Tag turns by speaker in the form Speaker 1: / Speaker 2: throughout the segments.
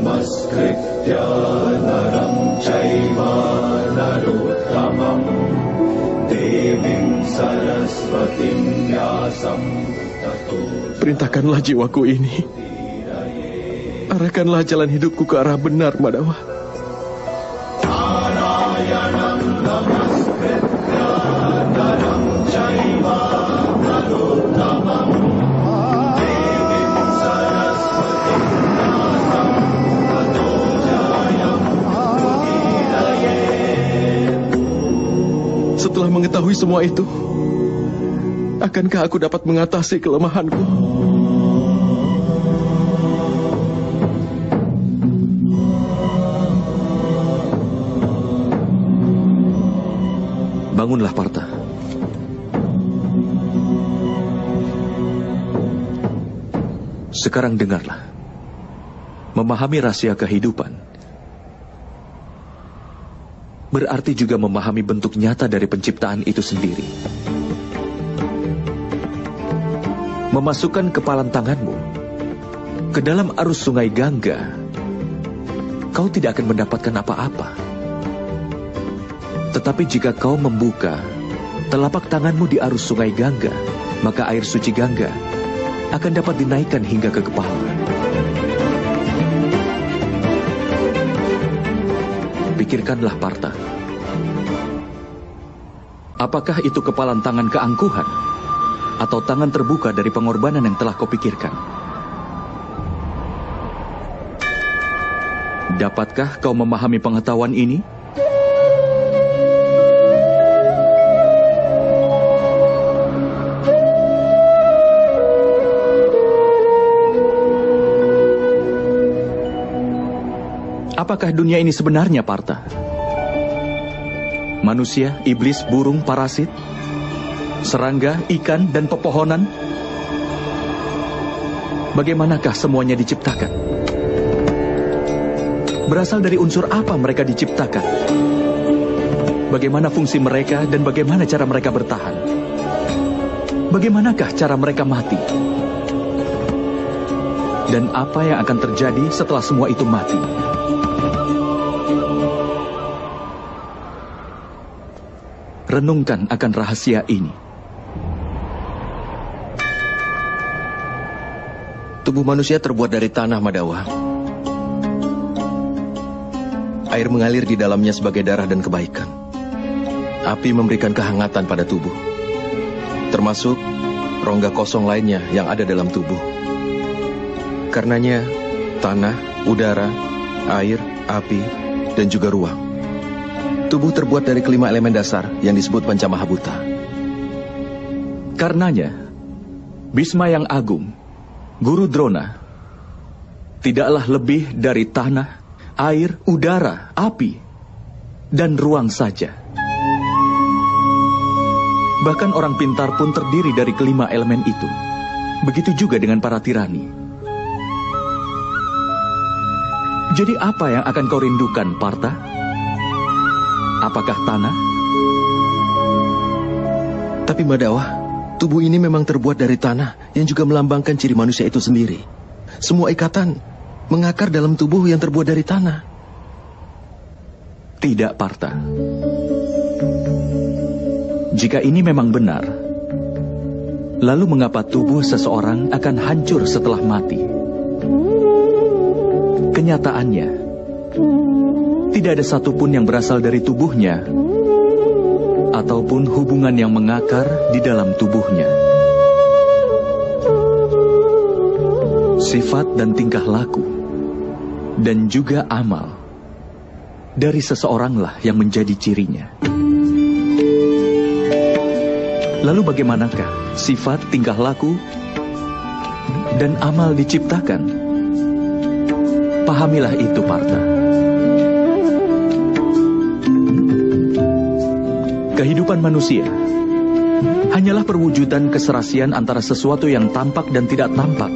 Speaker 1: नमस्कृत्य नरं चैव नरोत्तमम् देवीं सरस्वतीं व्यासं ततो
Speaker 2: Perintahkanlah jiwaku ini. Arahkanlah jalan hidupku ke arah benar, Madawa. Setelah mengetahui semua itu, akankah aku dapat mengatasi kelemahanku?
Speaker 3: Bangunlah, Parta. Sekarang dengarlah. Memahami rahasia kehidupan berarti juga memahami bentuk nyata dari penciptaan itu sendiri. Memasukkan kepalan tanganmu ke dalam arus sungai Gangga, kau tidak akan mendapatkan apa-apa. Tetapi jika kau membuka telapak tanganmu di arus sungai Gangga, maka air suci Gangga akan dapat dinaikkan hingga ke kepala. Pikirkanlah, Parta. Apakah itu kepalan tangan keangkuhan? Atau tangan terbuka dari pengorbanan yang telah kau pikirkan? Dapatkah kau memahami pengetahuan ini? Apakah dunia ini sebenarnya, Parta? Manusia, iblis, burung, parasit, serangga, ikan, dan pepohonan? Bagaimanakah semuanya diciptakan? Berasal dari unsur apa mereka diciptakan? Bagaimana fungsi mereka dan bagaimana cara mereka bertahan? Bagaimanakah cara mereka mati? Dan apa yang akan terjadi setelah semua itu mati? Renungkan akan rahasia ini.
Speaker 2: Tubuh manusia terbuat dari tanah, Madawa. Air mengalir di dalamnya sebagai darah dan kebaikan. Api memberikan kehangatan pada tubuh. Termasuk rongga kosong lainnya yang ada dalam tubuh. Karenanya, tanah, udara, air, api, dan juga ruang Tubuh terbuat dari kelima elemen dasar yang disebut Pancamahabuta.
Speaker 3: Karenanya, Bisma yang agung, Guru Drona, tidaklah lebih dari tanah, air, udara, api, dan ruang saja. Bahkan orang pintar pun terdiri dari kelima elemen itu. Begitu juga dengan para tirani. Jadi apa yang akan kau rindukan, Parta? Apakah tanah?
Speaker 2: Tapi Madawa, tubuh ini memang terbuat dari tanah yang juga melambangkan ciri manusia itu sendiri. Semua ikatan mengakar dalam tubuh yang terbuat dari tanah.
Speaker 3: Tidak, Parta. Jika ini memang benar, lalu mengapa tubuh seseorang akan hancur setelah mati? Kenyataannya, tidak ada satupun yang berasal dari tubuhnya ataupun hubungan yang mengakar di dalam tubuhnya. Sifat dan tingkah laku dan juga amal dari seseoranglah yang menjadi cirinya. Lalu bagaimanakah sifat, tingkah laku, dan amal diciptakan? Pahamilah itu, Parta. Kehidupan manusia hanyalah perwujudan keserasian antara sesuatu yang tampak dan tidak tampak.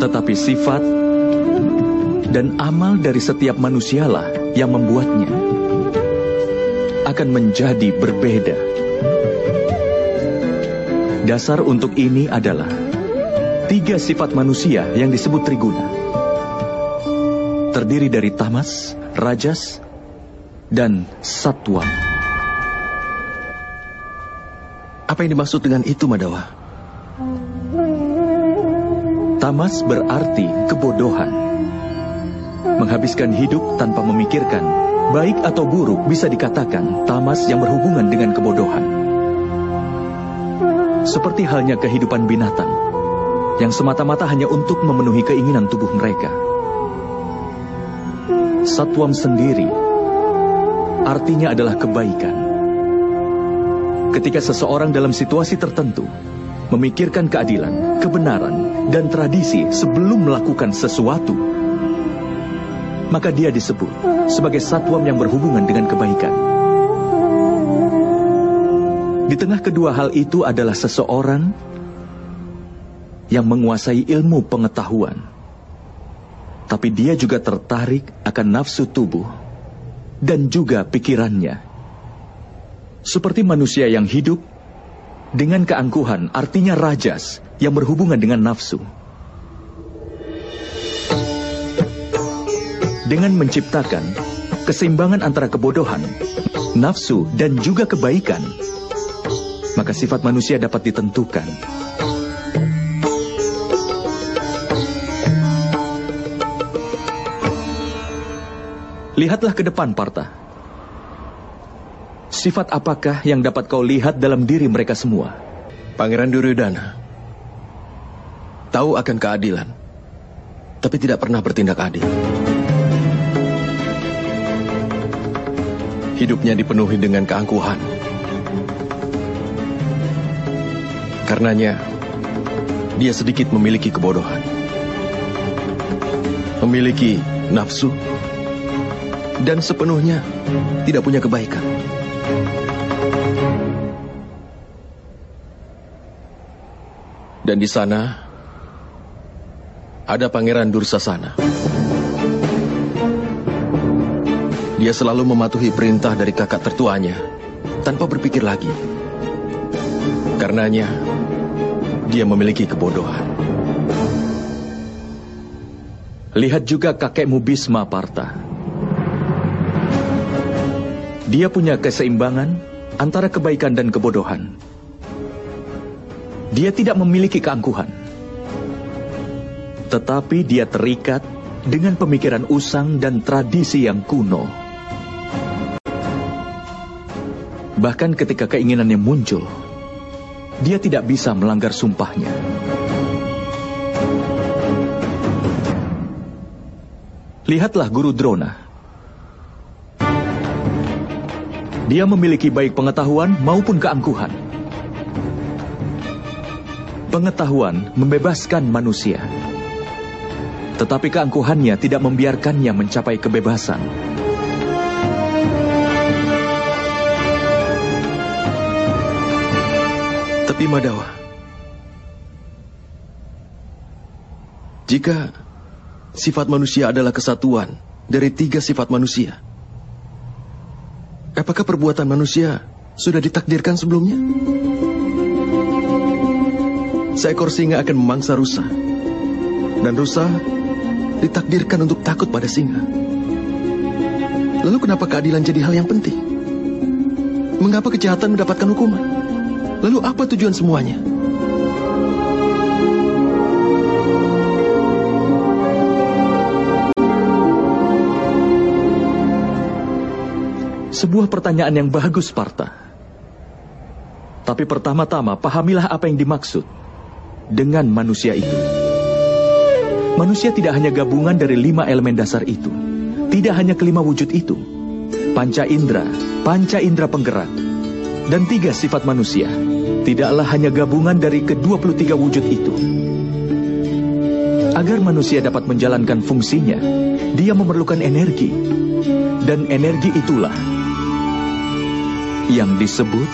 Speaker 3: Tetapi sifat dan amal dari setiap manusialah yang membuatnya akan menjadi berbeda. Dasar untuk ini adalah tiga sifat manusia yang disebut triguna. terdiri dari tamas, rajas, dan satwa.
Speaker 2: Apa yang dimaksud dengan itu, Madawa?
Speaker 3: Tamas berarti kebodohan. Menghabiskan hidup tanpa memikirkan, baik atau buruk bisa dikatakan tamas yang berhubungan dengan kebodohan. Seperti halnya kehidupan binatang, yang semata-mata hanya untuk memenuhi keinginan tubuh mereka. Satwam sendiri artinya adalah kebaikan. Ketika seseorang dalam situasi tertentu memikirkan keadilan, kebenaran, dan tradisi sebelum melakukan sesuatu, maka dia disebut sebagai satwam yang berhubungan dengan kebaikan. Di tengah kedua hal itu adalah seseorang yang menguasai ilmu pengetahuan, tapi dia juga tertarik akan nafsu tubuh dan juga pikirannya. Seperti manusia yang hidup dengan keangkuhan, artinya rajas yang berhubungan dengan nafsu. Dengan menciptakan keseimbangan antara kebodohan, nafsu, dan juga kebaikan, maka sifat manusia dapat ditentukan. Lihatlah ke depan, Parta. Sifat apakah yang dapat kau lihat dalam diri mereka semua?
Speaker 2: Pangeran Duryodhana tahu akan keadilan, tapi tidak pernah bertindak adil. Hidupnya dipenuhi dengan keangkuhan. Karenanya, dia sedikit memiliki kebodohan. Memiliki nafsu, dan sepenuhnya tidak punya kebaikan. Dan di sana ada Pangeran Dursasana. Dia selalu mematuhi perintah dari kakak tertuanya tanpa berpikir lagi. Karenanya, dia memiliki kebodohan.
Speaker 3: Lihat juga kakekmu Bisma Parta. Dia punya keseimbangan antara kebaikan dan kebodohan. Dia tidak memiliki keangkuhan. Tetapi dia terikat dengan pemikiran usang dan tradisi yang kuno. Bahkan ketika keinginannya muncul, dia tidak bisa melanggar sumpahnya. Lihatlah Guru Drona. Dia memiliki baik pengetahuan maupun keangkuhan. Pengetahuan membebaskan manusia. Tetapi keangkuhannya tidak membiarkannya mencapai kebebasan.
Speaker 2: Tapi Madawa, jika sifat manusia adalah kesatuan dari tiga sifat manusia, apakah perbuatan manusia sudah ditakdirkan sebelumnya? Seekor singa akan memangsa rusa, dan rusa ditakdirkan untuk takut pada singa. Lalu kenapa keadilan jadi hal yang penting? Mengapa kejahatan mendapatkan hukuman? Lalu apa tujuan semuanya?
Speaker 3: Sebuah pertanyaan yang bagus, Parta. Tapi pertama-tama pahamilah apa yang dimaksud dengan manusia itu. Manusia tidak hanya gabungan dari lima elemen dasar itu. Tidak hanya kelima wujud itu. Panca indera, panca indera penggerak, dan tiga sifat manusia. Tidaklah hanya gabungan dari ke-23 wujud itu. Agar manusia dapat menjalankan fungsinya, dia memerlukan energi. Dan energi itulah yang disebut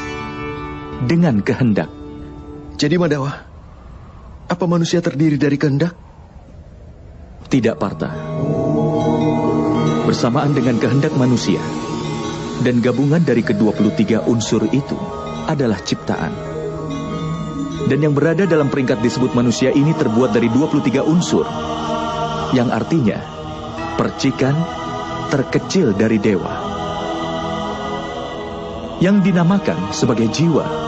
Speaker 3: dengan kehendak.
Speaker 2: Jadi Madawa, apa manusia terdiri dari kehendak?
Speaker 3: Tidak Parta. Bersamaan dengan kehendak manusia dan gabungan dari ke-23 unsur itu adalah ciptaan. Dan yang berada dalam peringkat disebut manusia ini terbuat dari 23 unsur. Yang artinya percikan terkecil dari dewa, yang dinamakan sebagai jiwa.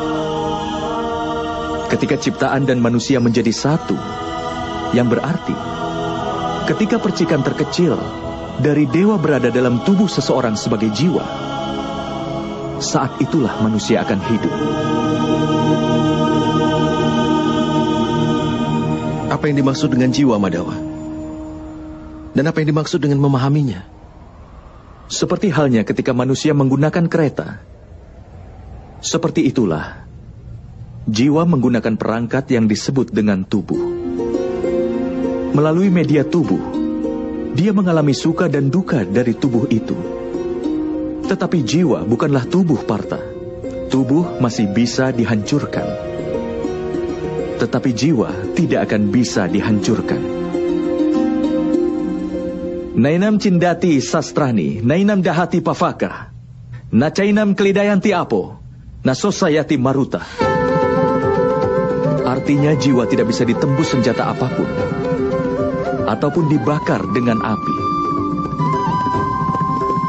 Speaker 3: Ketika ciptaan dan manusia menjadi satu, yang berarti ketika percikan terkecil dari dewa berada dalam tubuh seseorang sebagai jiwa, saat itulah manusia akan hidup.
Speaker 2: Apa yang dimaksud dengan jiwa, Madawa? Dan apa yang dimaksud dengan memahaminya?
Speaker 3: Seperti halnya ketika manusia menggunakan kereta. Seperti itulah, jiwa menggunakan perangkat yang disebut dengan tubuh. Melalui media tubuh, dia mengalami suka dan duka dari tubuh itu. Tetapi jiwa bukanlah tubuh Parta. Tubuh masih bisa dihancurkan. Tetapi jiwa tidak akan bisa dihancurkan. Nainam cindati sastrani, nainam dahati pavaka, nacainam kelidayanti apo, nasosayati maruta. Artinya jiwa tidak bisa ditembus senjata apa pun ataupun dibakar dengan api,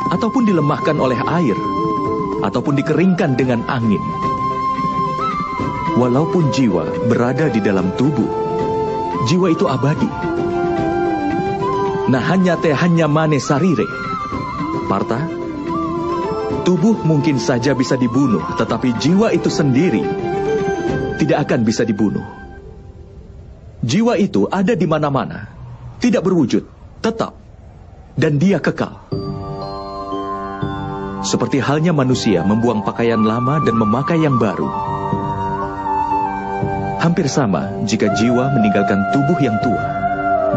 Speaker 3: ataupun dilemahkan oleh air, ataupun dikeringkan dengan angin. Walaupun jiwa berada di dalam tubuh, jiwa itu abadi. Nah hanya teh hanya mane sarire. Parta, tubuh mungkin saja bisa dibunuh, tetapi jiwa itu sendiri tidak akan bisa dibunuh. Jiwa itu ada di mana-mana tidak berwujud, tetap, dan dia kekal. Seperti halnya manusia membuang pakaian lama dan memakai yang baru. Hampir sama jika jiwa meninggalkan tubuh yang tua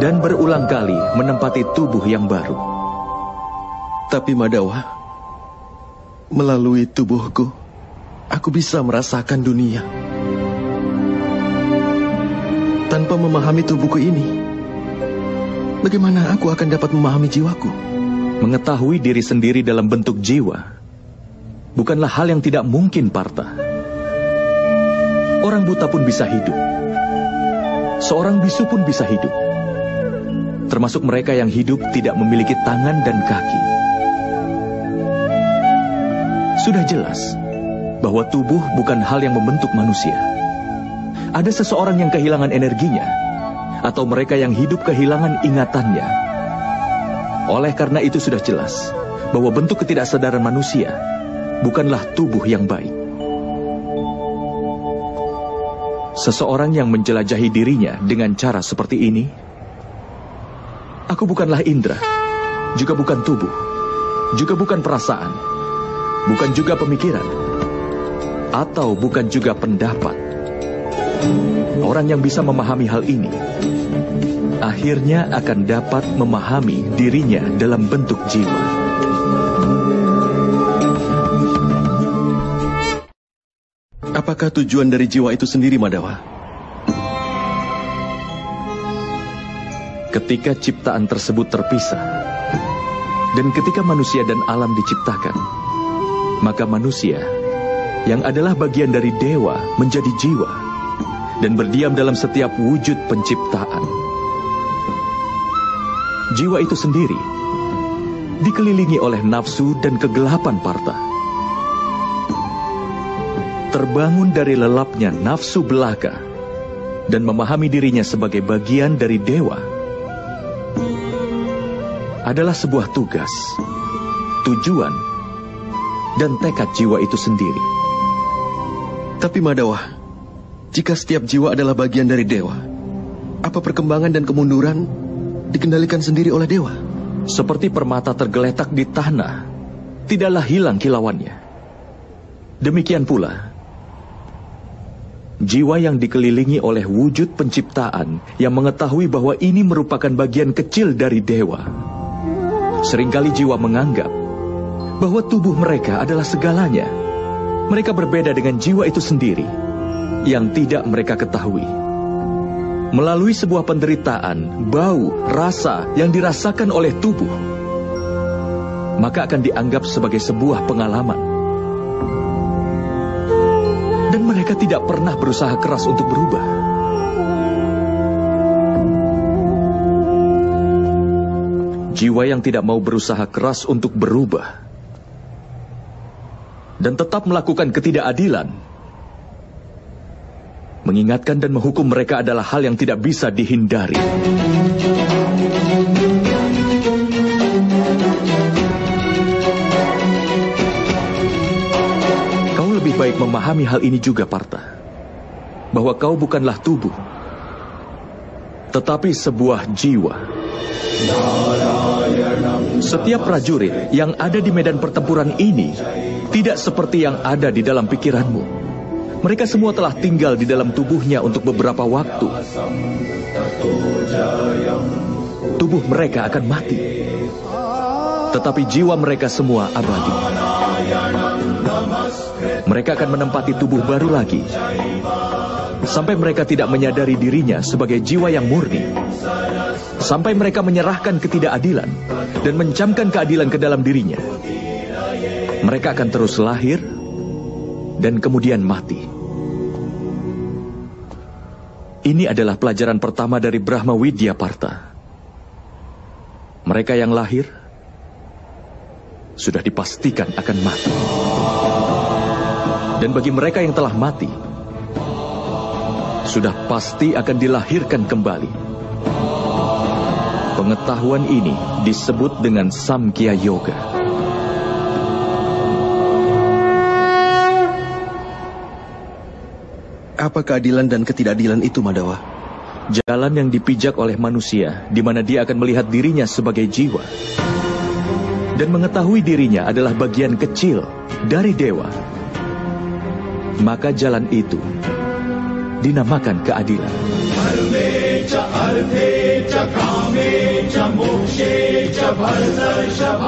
Speaker 3: dan berulang kali menempati tubuh yang baru.
Speaker 2: Tapi Madawa, melalui tubuhku, aku bisa merasakan dunia. Tanpa memahami tubuhku ini, Bagaimana aku akan dapat memahami jiwaku?
Speaker 3: Mengetahui diri sendiri dalam bentuk jiwa bukanlah hal yang tidak mungkin, Parta. Orang buta pun bisa hidup. Seorang bisu pun bisa hidup. Termasuk mereka yang hidup tidak memiliki tangan dan kaki. Sudah jelas bahwa tubuh bukan hal yang membentuk manusia. Ada seseorang yang kehilangan energinya, atau mereka yang hidup kehilangan ingatannya. Oleh karena itu sudah jelas bahwa bentuk ketidaksadaran manusia bukanlah tubuh yang baik. Seseorang yang menjelajahi dirinya dengan cara seperti ini, aku bukanlah indera, juga bukan tubuh, juga bukan perasaan, bukan juga pemikiran, atau bukan juga pendapat. Orang yang bisa memahami hal ini akhirnya akan dapat memahami dirinya dalam bentuk jiwa.
Speaker 2: Apakah tujuan dari jiwa itu sendiri, Madawa?
Speaker 3: Ketika ciptaan tersebut terpisah, dan ketika manusia dan alam diciptakan, maka manusia yang adalah bagian dari dewa menjadi jiwa dan berdiam dalam setiap wujud penciptaan jiwa itu sendiri dikelilingi oleh nafsu dan kegelapan parta. Terbangun dari lelapnya nafsu belaka dan memahami dirinya sebagai bagian dari dewa adalah sebuah tugas, tujuan, dan tekad jiwa itu sendiri.
Speaker 2: Tapi Madawa, jika setiap jiwa adalah bagian dari dewa, apa perkembangan dan kemunduran dikendalikan sendiri oleh dewa.
Speaker 3: Seperti permata tergeletak di tanah, tidaklah hilang kilauannya. Demikian pula, jiwa yang dikelilingi oleh wujud penciptaan yang mengetahui bahwa ini merupakan bagian kecil dari dewa. Seringkali jiwa menganggap bahwa tubuh mereka adalah segalanya. Mereka berbeda dengan jiwa itu sendiri yang tidak mereka ketahui melalui sebuah penderitaan, bau, rasa yang dirasakan oleh tubuh, maka akan dianggap sebagai sebuah pengalaman. Dan mereka tidak pernah berusaha keras untuk berubah. Jiwa yang tidak mau berusaha keras untuk berubah dan tetap melakukan ketidakadilan, mengingatkan dan menghukum mereka adalah hal yang tidak bisa dihindari. Kau lebih baik memahami hal ini juga, Parta. Bahwa kau bukanlah tubuh, tetapi sebuah jiwa. Setiap prajurit yang ada di medan pertempuran ini tidak seperti yang ada di dalam pikiranmu. Mereka semua telah tinggal di dalam tubuhnya untuk beberapa waktu. Tubuh mereka akan mati. Tetapi jiwa mereka semua abadi. Mereka akan menempati tubuh baru lagi. Sampai mereka tidak menyadari dirinya sebagai jiwa yang murni sampai mereka menyerahkan ketidakadilan dan mencamkan keadilan ke dalam dirinya. Mereka akan terus lahir dan kemudian mati. Ini adalah pelajaran pertama dari Brahma Widya Parta. Mereka yang lahir sudah dipastikan akan mati. Dan bagi mereka yang telah mati, sudah pasti akan dilahirkan kembali. Pengetahuan ini disebut dengan Samkhya Yoga.
Speaker 2: Apa keadilan dan ketidakadilan itu, Madawa?
Speaker 3: Jalan yang dipijak oleh manusia, di mana dia akan melihat dirinya sebagai jiwa. Dan mengetahui dirinya adalah bagian kecil dari dewa. Maka jalan itu dinamakan keadilan.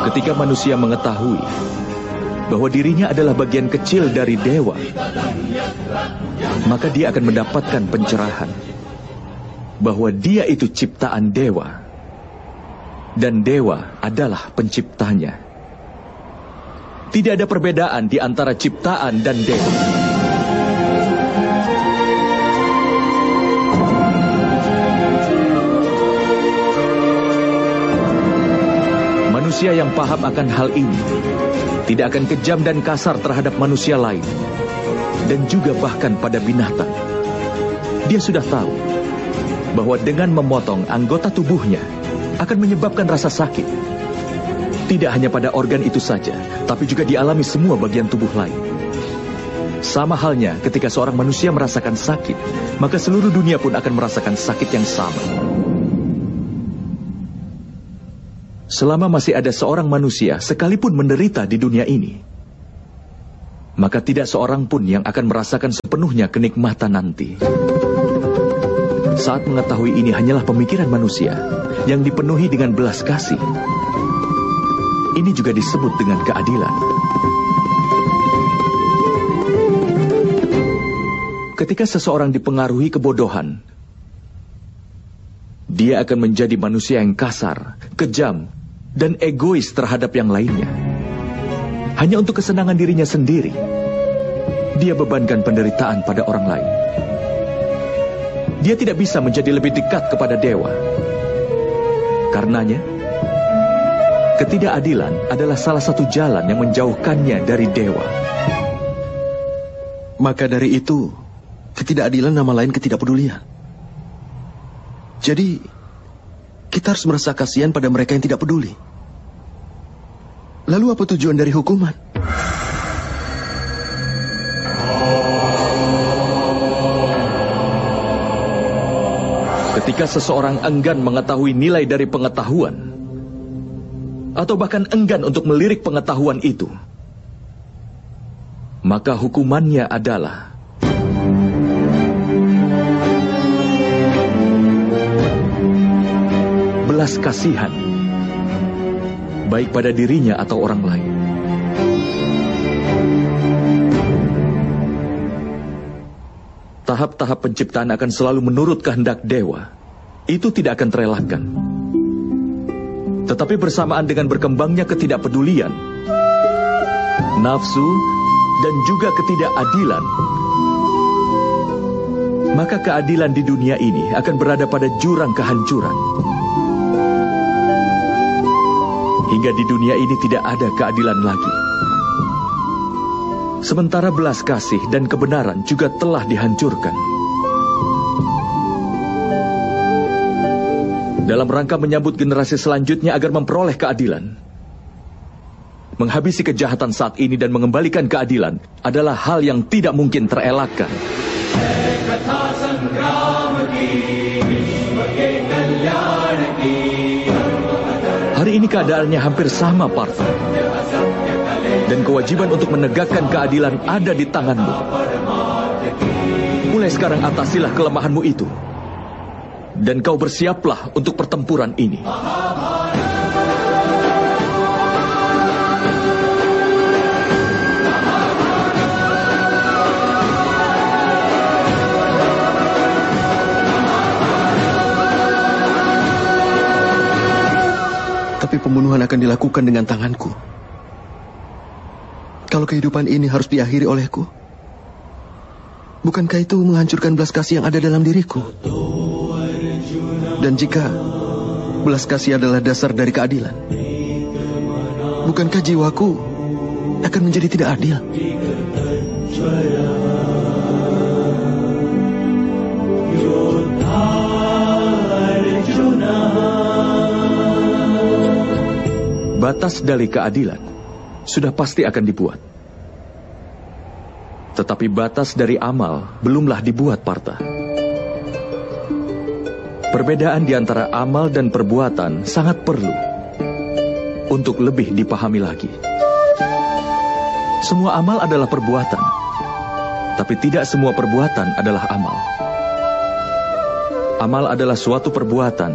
Speaker 3: Ketika manusia mengetahui bahwa dirinya adalah bagian kecil dari dewa, maka dia akan mendapatkan pencerahan bahwa dia itu ciptaan dewa dan dewa adalah penciptanya. Tidak ada perbedaan di antara ciptaan dan dewa. Manusia yang paham akan hal ini tidak akan kejam dan kasar terhadap manusia lain dan juga bahkan pada binatang. Dia sudah tahu bahwa dengan memotong anggota tubuhnya akan menyebabkan rasa sakit. Tidak hanya pada organ itu saja, tapi juga dialami semua bagian tubuh lain. Sama halnya ketika seorang manusia merasakan sakit, maka seluruh dunia pun akan merasakan sakit yang sama. selama masih ada seorang manusia sekalipun menderita di dunia ini, maka tidak seorang pun yang akan merasakan sepenuhnya kenikmatan nanti. Saat mengetahui ini hanyalah pemikiran manusia yang dipenuhi dengan belas kasih. Ini juga disebut dengan keadilan. Ketika seseorang dipengaruhi kebodohan, dia akan menjadi manusia yang kasar, kejam, dan egois terhadap yang lainnya. Hanya untuk kesenangan dirinya sendiri, dia bebankan penderitaan pada orang lain. Dia tidak bisa menjadi lebih dekat kepada dewa. Karenanya, ketidakadilan adalah salah satu jalan yang menjauhkannya dari dewa.
Speaker 2: Maka dari itu, ketidakadilan nama lain ketidakpedulian. Jadi, kita harus merasa kasihan pada mereka yang tidak peduli. Lalu apa tujuan dari hukuman?
Speaker 3: Ketika seseorang enggan mengetahui nilai dari pengetahuan, atau bahkan enggan untuk melirik pengetahuan itu, maka hukumannya adalah belas kasihan baik pada dirinya atau orang lain. Tahap-tahap penciptaan akan selalu menurut kehendak dewa. Itu tidak akan terelakkan. Tetapi bersamaan dengan berkembangnya ketidakpedulian, nafsu, dan juga ketidakadilan, maka keadilan di dunia ini akan berada pada jurang kehancuran. Hingga di dunia ini tidak ada keadilan lagi. Sementara belas kasih dan kebenaran juga telah dihancurkan. Dalam rangka menyambut generasi selanjutnya agar memperoleh keadilan, menghabisi kejahatan saat ini dan mengembalikan keadilan adalah hal yang tidak mungkin terelakkan. Hari ini keadaannya hampir sama, Partha. Dan kewajiban untuk menegakkan keadilan ada di tanganmu. Mulai sekarang atasilah kelemahanmu itu. Dan kau bersiaplah untuk pertempuran ini.
Speaker 2: Tapi pembunuhan akan dilakukan dengan tanganku. Kalau kehidupan ini harus diakhiri olehku, bukankah itu menghancurkan belas kasih yang ada dalam diriku? Dan jika belas kasih adalah dasar dari keadilan, bukankah jiwaku akan menjadi tidak adil?
Speaker 3: Batas dari keadilan sudah pasti akan dibuat. Tetapi batas dari amal belumlah dibuat, Parta. Perbedaan di antara amal dan perbuatan sangat perlu untuk lebih dipahami lagi. Semua amal adalah perbuatan, tapi tidak semua perbuatan adalah amal. Amal adalah suatu perbuatan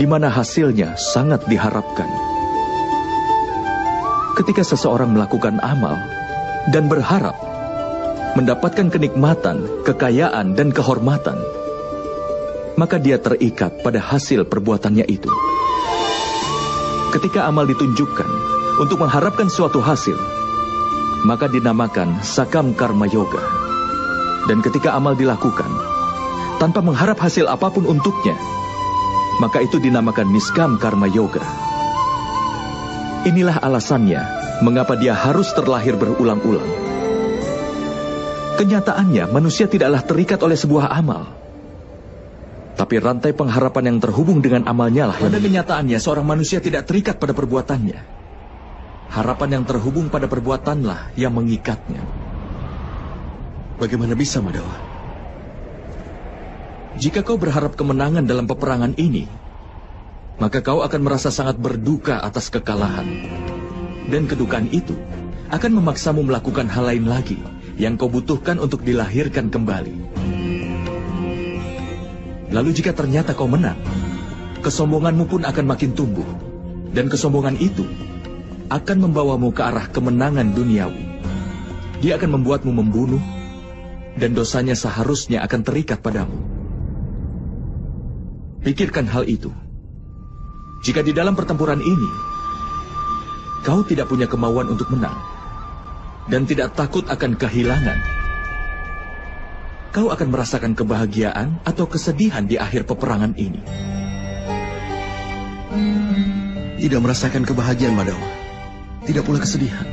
Speaker 3: di mana hasilnya sangat diharapkan. Ketika seseorang melakukan amal dan berharap mendapatkan kenikmatan, kekayaan, dan kehormatan, maka dia terikat pada hasil perbuatannya itu. Ketika amal ditunjukkan untuk mengharapkan suatu hasil, maka dinamakan sakam karma yoga. Dan ketika amal dilakukan tanpa mengharap hasil apa pun untuknya, maka itu dinamakan niskam karma yoga. Inilah alasannya mengapa dia harus terlahir berulang-ulang. Kenyataannya, manusia tidaklah terikat oleh sebuah amal. Tapi rantai pengharapan yang terhubung dengan amalnya lah. Pada kenyataannya, seorang manusia tidak terikat pada perbuatannya. Harapan yang terhubung pada perbuatanlah yang mengikatnya.
Speaker 2: Bagaimana bisa, Madawa?
Speaker 3: Jika kau berharap kemenangan dalam peperangan ini, maka kau akan merasa sangat berduka atas kekalahan. Dan kedukaan itu akan memaksamu melakukan hal lain lagi yang kau butuhkan untuk dilahirkan kembali. Lalu jika ternyata kau menang, kesombonganmu pun akan makin tumbuh. Dan kesombongan itu akan membawamu ke arah kemenangan duniawi. Dia akan membuatmu membunuh, dan dosanya seharusnya akan terikat padamu. Pikirkan hal itu. Jika di dalam pertempuran ini kau tidak punya kemauan untuk menang dan tidak takut akan kehilangan, kau akan merasakan kebahagiaan atau kesedihan di akhir peperangan ini.
Speaker 2: Tidak merasakan kebahagiaan, Madawa. Tidak pula kesedihan.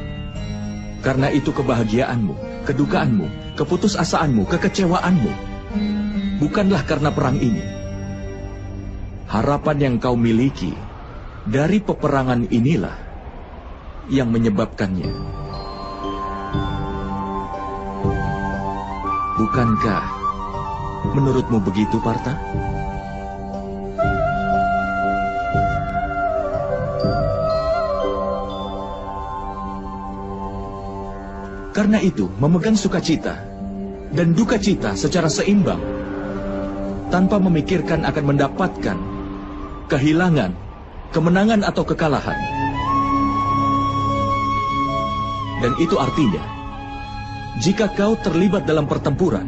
Speaker 3: Karena itu kebahagiaanmu, kedukaanmu, keputusasaanmu, kekecewaanmu bukanlah karena perang ini. Harapan yang kau miliki dari peperangan inilah yang menyebabkannya. Bukankah menurutmu begitu, Parta? Karena itu, memegang sukacita dan duka cita secara seimbang tanpa memikirkan akan mendapatkan kehilangan, kemenangan atau kekalahan. Dan itu artinya, jika kau terlibat dalam pertempuran,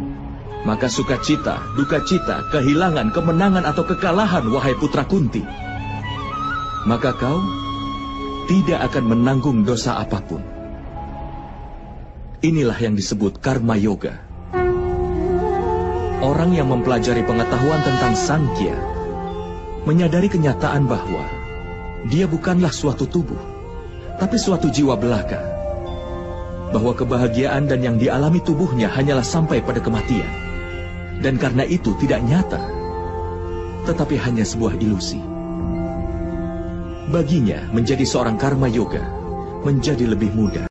Speaker 3: maka sukacita, duka cita, kehilangan, kemenangan atau kekalahan, wahai putra Kunti, maka kau tidak akan menanggung dosa apa pun. Inilah yang disebut karma yoga. Orang yang mempelajari pengetahuan tentang Sankhya menyadari kenyataan bahwa dia bukanlah suatu tubuh, tapi suatu jiwa belaka. Bahwa kebahagiaan dan yang dialami tubuhnya hanyalah sampai pada kematian. Dan karena itu tidak nyata, tetapi hanya sebuah ilusi. Baginya, menjadi seorang karma yoga menjadi lebih mudah.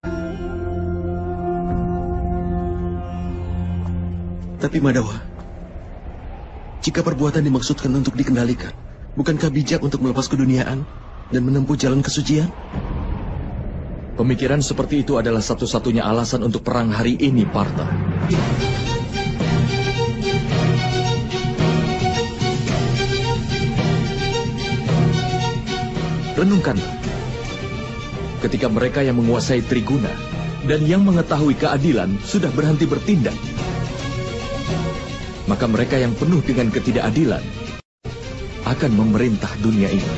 Speaker 2: Tapi Madawa, jika perbuatan dimaksudkan untuk dikendalikan, bukankah bijak untuk melepas keduniaan dan menempuh jalan kesucian?
Speaker 3: Pemikiran seperti itu adalah satu-satunya alasan untuk perang hari ini, Parta. Renungkanlah. Ketika mereka yang menguasai Triguna dan yang mengetahui keadilan sudah berhenti bertindak, maka mereka yang penuh dengan ketidakadilan akan memerintah dunia ini.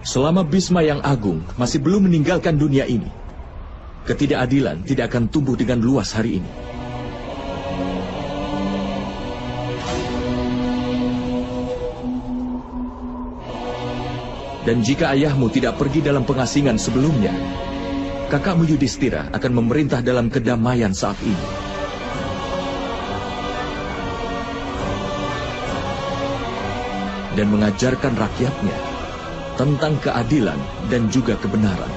Speaker 3: Selama Bisma yang agung masih belum meninggalkan dunia ini, ketidakadilan tidak akan tumbuh dengan luas hari ini. Dan jika ayahmu tidak pergi dalam pengasingan sebelumnya, kakakmu Yudhistira akan memerintah dalam kedamaian saat ini. Dan mengajarkan rakyatnya tentang keadilan dan juga kebenaran.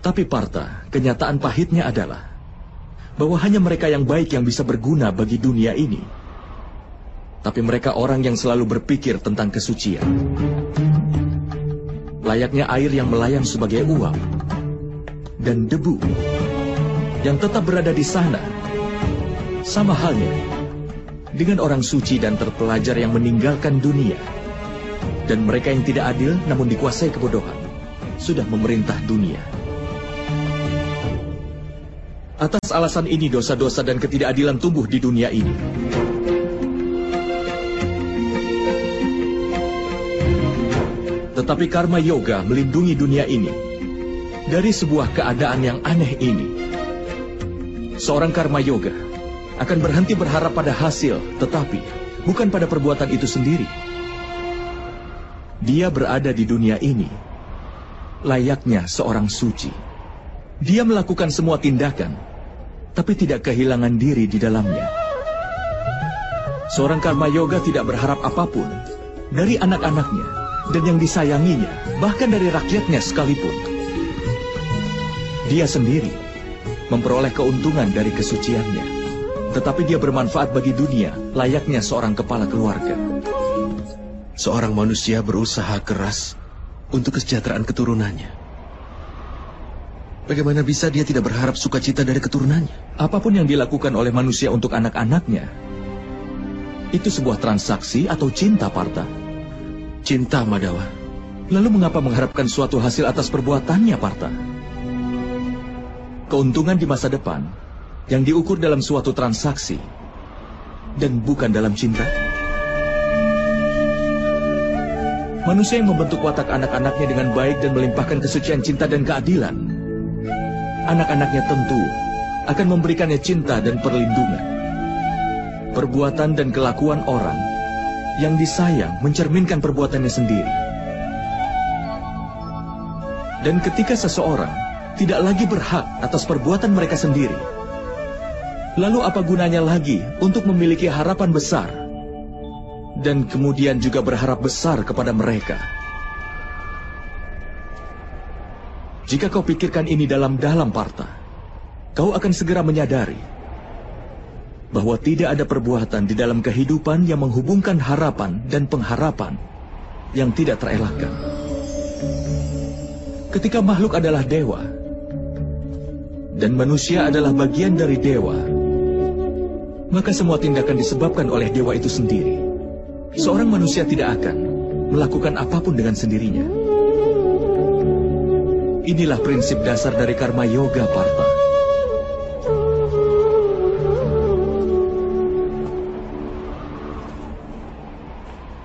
Speaker 3: Tapi Parta, kenyataan pahitnya adalah bahwa hanya mereka yang baik yang bisa berguna bagi dunia ini tapi mereka orang yang selalu berpikir tentang kesucian. Layaknya air yang melayang sebagai uap dan debu yang tetap berada di sana. Sama halnya dengan orang suci dan terpelajar yang meninggalkan dunia. Dan mereka yang tidak adil namun dikuasai kebodohan sudah memerintah dunia. Atas alasan ini dosa-dosa dan ketidakadilan tumbuh di dunia ini. Tetapi karma yoga melindungi dunia ini dari sebuah keadaan yang aneh ini. Seorang karma yoga akan berhenti berharap pada hasil, tetapi bukan pada perbuatan itu sendiri. Dia berada di dunia ini layaknya seorang suci. Dia melakukan semua tindakan, tapi tidak kehilangan diri di dalamnya. Seorang karma yoga tidak berharap apa pun dari anak-anaknya dan yang disayanginya, bahkan dari rakyatnya sekalipun. Dia sendiri memperoleh keuntungan dari kesuciannya, tetapi dia bermanfaat bagi dunia layaknya seorang kepala keluarga.
Speaker 2: Seorang manusia berusaha keras untuk kesejahteraan keturunannya. Bagaimana bisa dia tidak berharap sukacita dari keturunannya?
Speaker 3: Apa pun yang dilakukan oleh manusia untuk anak-anaknya, itu sebuah transaksi atau cinta, Parta.
Speaker 2: Cinta, Madawa.
Speaker 3: Lalu mengapa mengharapkan suatu hasil atas perbuatannya, Parta? Keuntungan di masa depan yang diukur dalam suatu transaksi dan bukan dalam cinta? Manusia yang membentuk watak anak-anaknya dengan baik dan melimpahkan kesucian cinta dan keadilan, anak-anaknya tentu akan memberikannya cinta dan perlindungan. Perbuatan dan kelakuan orang yang disayang mencerminkan perbuatannya sendiri. Dan ketika seseorang tidak lagi berhak atas perbuatan mereka sendiri, lalu apa gunanya lagi untuk memiliki harapan besar dan kemudian juga berharap besar kepada mereka? Jika kau pikirkan ini dalam-dalam, Parta, kau akan segera menyadari bahwa tidak ada perbuatan di dalam kehidupan yang menghubungkan harapan dan pengharapan yang tidak terelakkan. Ketika makhluk adalah dewa dan manusia adalah bagian dari dewa, maka semua tindakan disebabkan oleh dewa itu sendiri. Seorang manusia tidak akan melakukan apa pun dengan sendirinya. Inilah prinsip dasar dari karma yoga, Parta.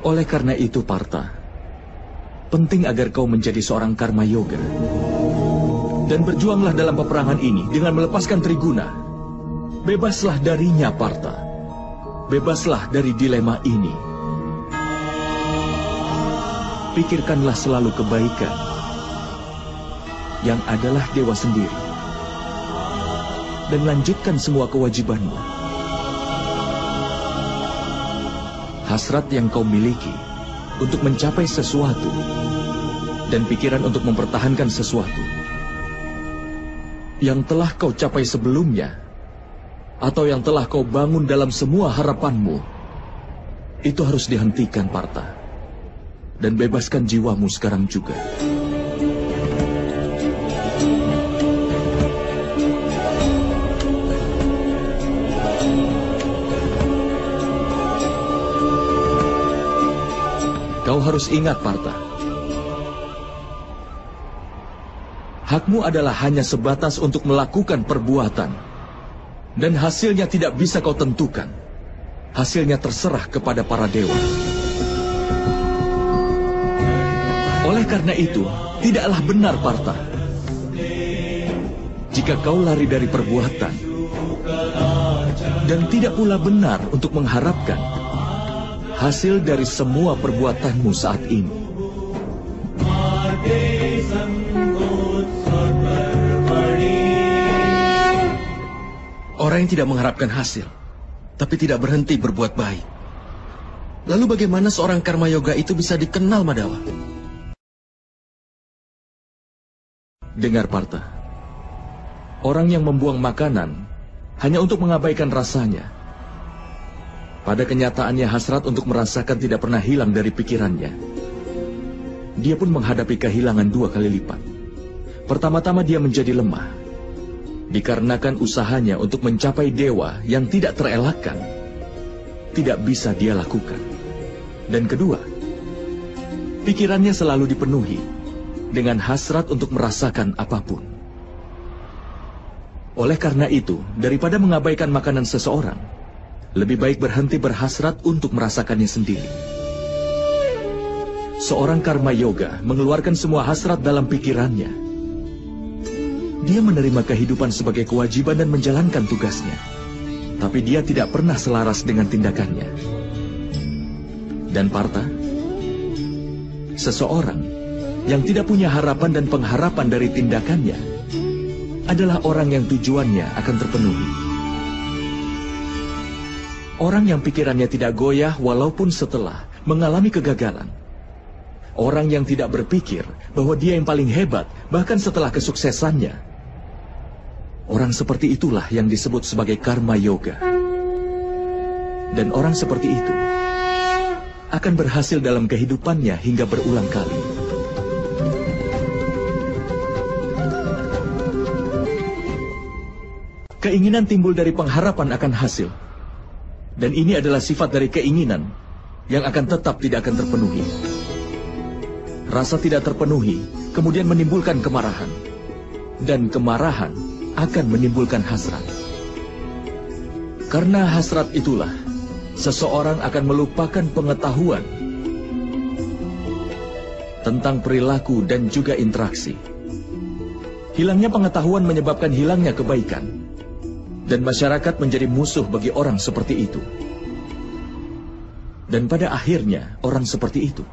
Speaker 3: Oleh karena itu, Parta, penting agar kau menjadi seorang karma yoga. Dan berjuanglah dalam peperangan ini dengan melepaskan Triguna Bebaslah darinya, Parta. Bebaslah dari dilema ini. Pikirkanlah selalu kebaikan yang adalah dewa sendiri. Dan lanjutkan semua kewajibanmu. Hasrat yang kau miliki untuk mencapai sesuatu dan pikiran untuk mempertahankan sesuatu yang telah kau capai sebelumnya atau yang telah kau bangun dalam semua harapanmu itu harus dihentikan Parta dan bebaskan jiwamu sekarang juga. Kau harus ingat, Parta. Hakmu adalah hanya sebatas untuk melakukan perbuatan. Dan hasilnya tidak bisa kau tentukan. Hasilnya terserah kepada para dewa. Oleh karena itu, tidaklah benar, Parta. Jika kau lari dari perbuatan, dan tidak pula benar untuk mengharapkan hasil dari semua perbuatanmu saat ini.
Speaker 2: Orang yang tidak mengharapkan hasil, tapi tidak berhenti berbuat baik. Lalu bagaimana seorang karma yoga itu bisa dikenal Madawa?
Speaker 3: Dengar Parta. Orang yang membuang makanan hanya untuk mengabaikan rasanya pada kenyataannya hasrat untuk merasakan tidak pernah hilang dari pikirannya. Dia pun menghadapi kehilangan dua kali lipat. Pertama-tama dia menjadi lemah. Dikarenakan usahanya untuk mencapai dewa yang tidak terelakkan. Tidak bisa dia lakukan. Dan kedua, pikirannya selalu dipenuhi dengan hasrat untuk merasakan apa pun. Oleh karena itu, daripada mengabaikan makanan seseorang, lebih baik berhenti berhasrat untuk merasakannya sendiri. Seorang karma yoga mengeluarkan semua hasrat dalam pikirannya. Dia menerima kehidupan sebagai kewajiban dan menjalankan tugasnya. Tapi dia tidak pernah selaras dengan tindakannya. Dan Parta, seseorang yang tidak punya harapan dan pengharapan dari tindakannya adalah orang yang tujuannya akan terpenuhi. Orang yang pikirannya tidak goyah walaupun setelah mengalami kegagalan. Orang yang tidak berpikir bahwa dia yang paling hebat bahkan setelah kesuksesannya. Orang seperti itulah yang disebut sebagai karma yoga. Dan orang seperti itu akan berhasil dalam kehidupannya hingga berulang kali. Keinginan timbul dari pengharapan akan hasil. Dan ini adalah sifat dari keinginan yang akan tetap tidak akan terpenuhi. Rasa tidak terpenuhi kemudian menimbulkan kemarahan. Dan kemarahan akan menimbulkan hasrat. Karena hasrat itulah, seseorang akan melupakan pengetahuan tentang perilaku dan juga interaksi. Hilangnya pengetahuan menyebabkan hilangnya kebaikan dan masyarakat menjadi musuh bagi orang seperti itu. Dan pada akhirnya orang seperti itu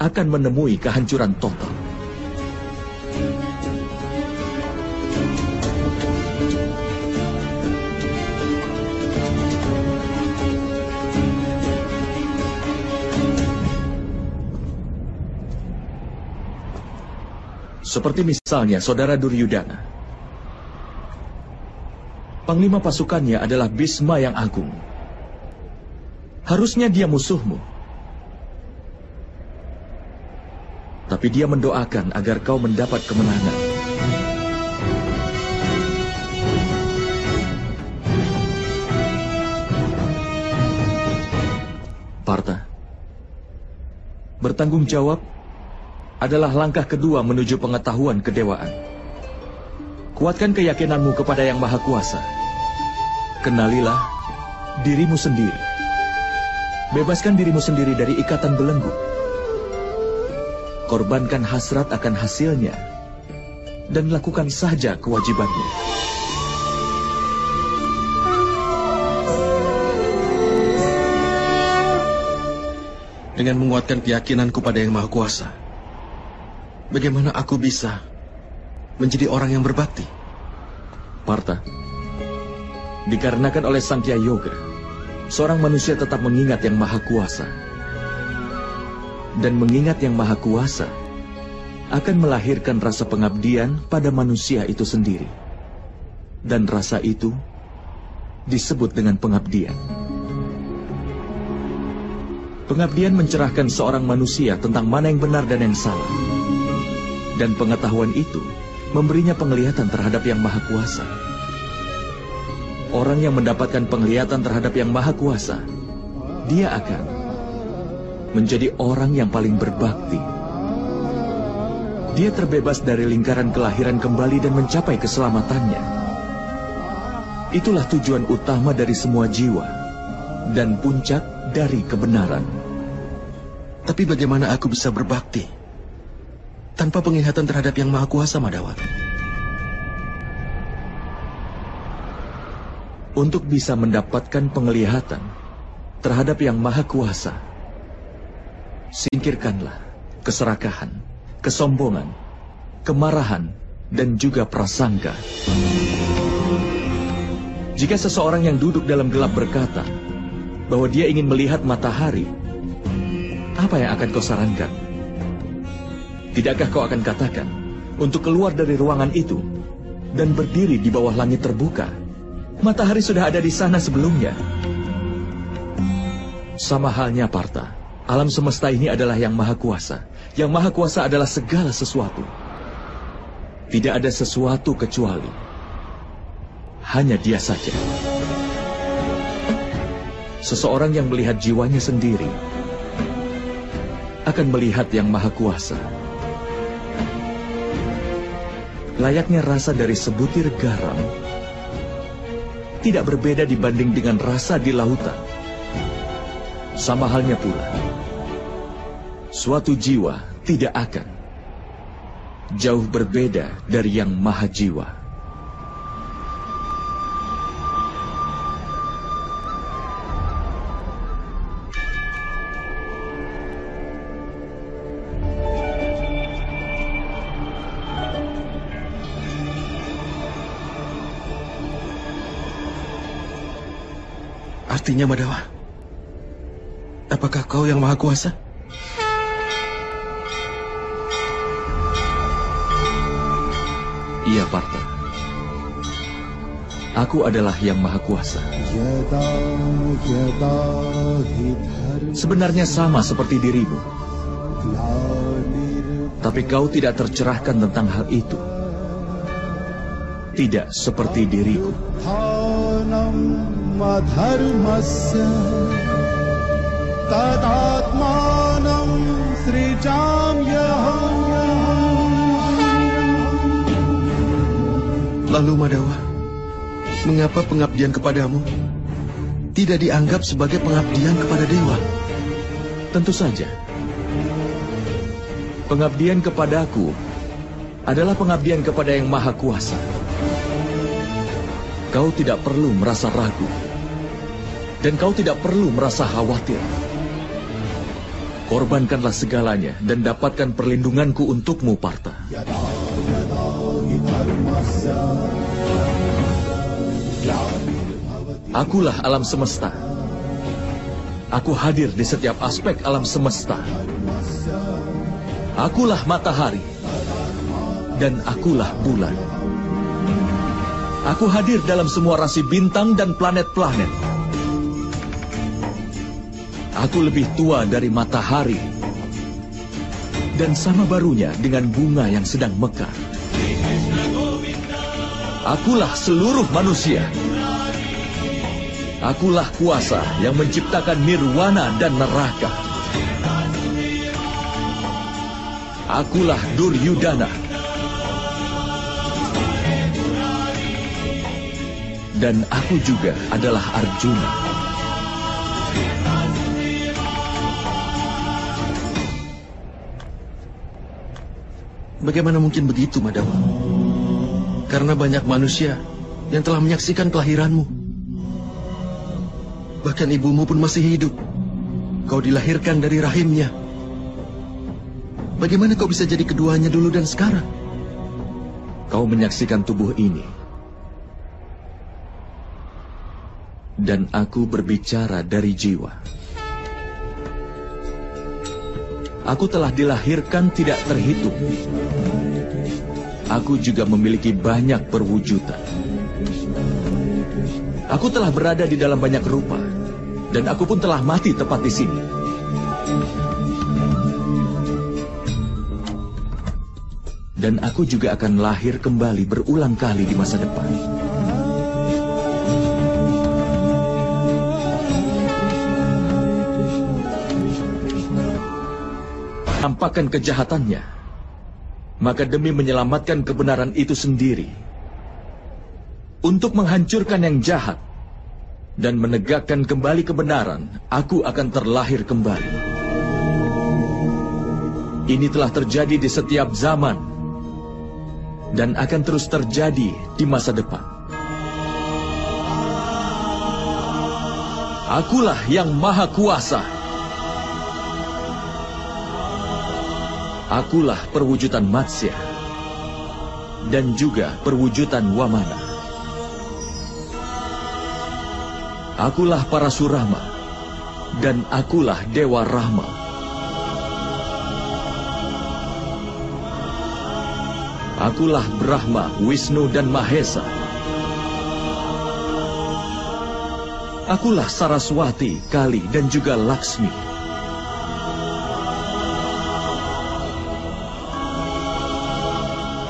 Speaker 3: akan menemui kehancuran total. Seperti misalnya saudara Duryudana Panglima pasukannya adalah Bisma yang agung. Harusnya dia musuhmu. Tapi dia mendoakan agar kau mendapat kemenangan. Parta, bertanggung jawab adalah langkah kedua menuju pengetahuan kedewaan. Kuatkan keyakinanmu kepada Yang Maha Kuasa. Kenalilah dirimu sendiri. Bebaskan dirimu sendiri dari ikatan belenggu. Korbankan hasrat akan hasilnya dan lakukan saja kewajibanmu.
Speaker 2: dengan menguatkan keyakinanku pada Yang Maha Kuasa. Bagaimana aku bisa menjadi orang yang berbakti?
Speaker 3: Parta, dikarenakan oleh Sangkya Yoga, seorang manusia tetap mengingat Yang Maha Kuasa. Dan mengingat Yang Maha Kuasa akan melahirkan rasa pengabdian pada manusia itu sendiri. Dan rasa itu disebut dengan pengabdian. Pengabdian mencerahkan seorang manusia tentang mana yang benar dan yang salah. Dan pengetahuan itu memberinya penglihatan terhadap Yang Maha Kuasa. Orang yang mendapatkan penglihatan terhadap Yang Maha Kuasa, dia akan menjadi orang yang paling berbakti. Dia terbebas dari lingkaran kelahiran kembali dan mencapai keselamatannya. Itulah tujuan utama dari semua jiwa dan puncak dari kebenaran.
Speaker 2: Tapi bagaimana aku bisa berbakti tanpa penglihatan terhadap Yang Maha Kuasa, Madawat?
Speaker 3: Untuk bisa mendapatkan penglihatan terhadap Yang Maha Kuasa, singkirkanlah keserakahan, kesombongan, kemarahan, dan juga prasangka. Jika seseorang yang duduk dalam gelap berkata bahwa dia ingin melihat matahari, apa yang akan kau sarankan? Tidakkah kau akan katakan untuk keluar dari ruangan itu dan berdiri di bawah langit terbuka? Matahari sudah ada di sana sebelumnya. Sama halnya Parta, alam semesta ini adalah yang maha kuasa. Yang maha kuasa adalah segala sesuatu. Tidak ada sesuatu kecuali hanya dia saja. Seseorang yang melihat jiwanya sendiri akan melihat yang maha kuasa. Layaknya rasa dari sebutir garam tidak berbeda dibanding dengan rasa di lautan. Sama halnya pula, suatu jiwa tidak akan jauh berbeda dari yang maha jiwa.
Speaker 2: Artinya, Madawa, apakah kau yang maha kuasa?
Speaker 3: Iya, Parta. Aku adalah yang maha kuasa. Sebenarnya sama seperti dirimu. Tapi kau tidak tercerahkan tentang hal itu. Tidak seperti diriku.
Speaker 4: धर्मस्य तदात्मानं सृजाम्यहम्
Speaker 2: Lalu, Madawa, mengapa pengabdian kepadamu tidak dianggap sebagai pengabdian kepada dewa?
Speaker 3: Tentu saja. Pengabdian kepadaku adalah pengabdian kepada yang maha kuasa. Kau tidak perlu merasa ragu. Dan kau tidak perlu merasa khawatir. Korbankanlah segalanya dan dapatkan perlindunganku untukmu, Parta. Akulah alam semesta. Aku hadir di setiap aspek alam semesta. Akulah matahari. Dan akulah bulan. Aku hadir dalam semua rasi bintang dan planet-planet. Aku lebih tua dari matahari. Dan sama barunya dengan bunga yang sedang mekar. Akulah seluruh manusia. Akulah kuasa yang menciptakan nirwana dan neraka. Akulah Duryudana. Dan aku juga adalah Arjuna.
Speaker 2: Bagaimana mungkin begitu, Madawa? Karena banyak manusia yang telah menyaksikan kelahiranmu. Bahkan ibumu pun masih hidup. Kau dilahirkan dari rahimnya. Bagaimana kau bisa jadi keduanya dulu dan sekarang?
Speaker 3: Kau menyaksikan tubuh ini. Dan aku berbicara dari jiwa. Aku telah dilahirkan tidak terhitung. Aku juga memiliki banyak perwujudan. Aku telah berada di dalam banyak rupa, dan aku pun telah mati tepat di sini. Dan aku juga akan lahir kembali berulang kali di masa depan. Nampakkan kejahatannya, maka demi menyelamatkan kebenaran itu sendiri, untuk menghancurkan yang jahat dan menegakkan kembali kebenaran, aku akan terlahir kembali. Ini telah terjadi di setiap zaman dan akan terus terjadi di masa depan. Akulah yang maha kuasa. Akulah perwujudan matsya dan juga perwujudan wamana. Akulah para surama dan akulah dewa rahma. Akulah Brahma, Wisnu dan Mahesa. Akulah Saraswati, Kali dan juga Laksmi.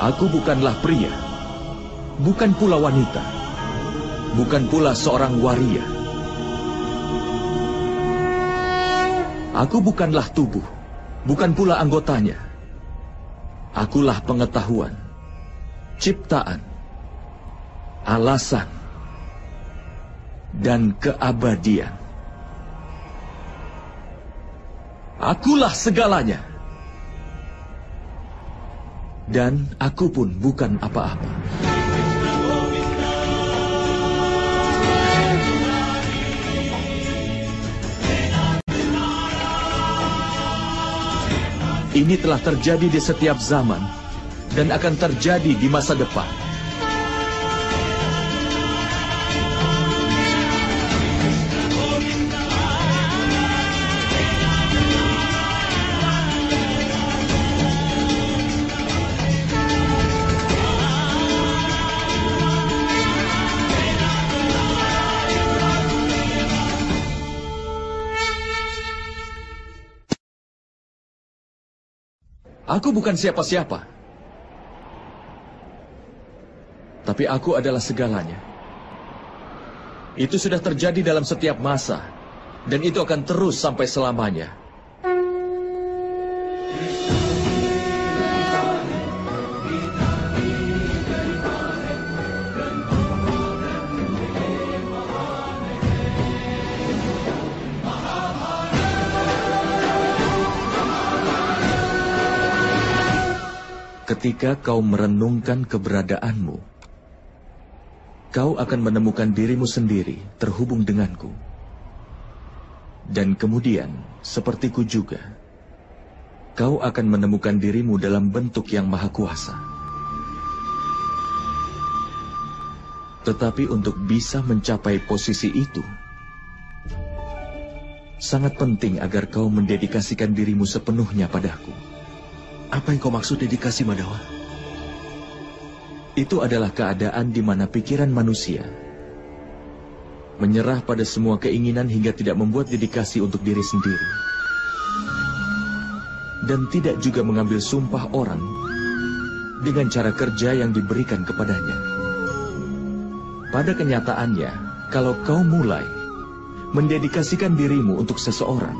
Speaker 3: Aku bukanlah pria, bukan pula wanita, bukan pula seorang waria. Aku bukanlah tubuh, bukan pula anggotanya. Akulah pengetahuan, ciptaan, alasan, dan keabadian. Akulah segalanya. Dan aku pun bukan apa-apa. Ini telah terjadi di setiap zaman dan akan terjadi di masa depan. Aku bukan siapa-siapa. Tapi aku adalah segalanya. Itu sudah terjadi dalam setiap masa. Dan itu akan terus sampai selamanya. Ketika kau merenungkan keberadaanmu, kau akan menemukan dirimu sendiri terhubung denganku. Dan kemudian, sepertiku juga, kau akan menemukan dirimu dalam bentuk yang maha kuasa. Tetapi untuk bisa mencapai posisi itu, sangat penting agar kau mendedikasikan dirimu sepenuhnya padaku.
Speaker 2: Apa yang kau maksud dedikasi, Madawa?
Speaker 3: Itu adalah keadaan di mana pikiran manusia menyerah pada semua keinginan hingga tidak membuat dedikasi untuk diri sendiri. Dan tidak juga mengambil sumpah orang dengan cara kerja yang diberikan kepadanya. Pada kenyataannya, kalau kau mulai mendedikasikan dirimu untuk seseorang,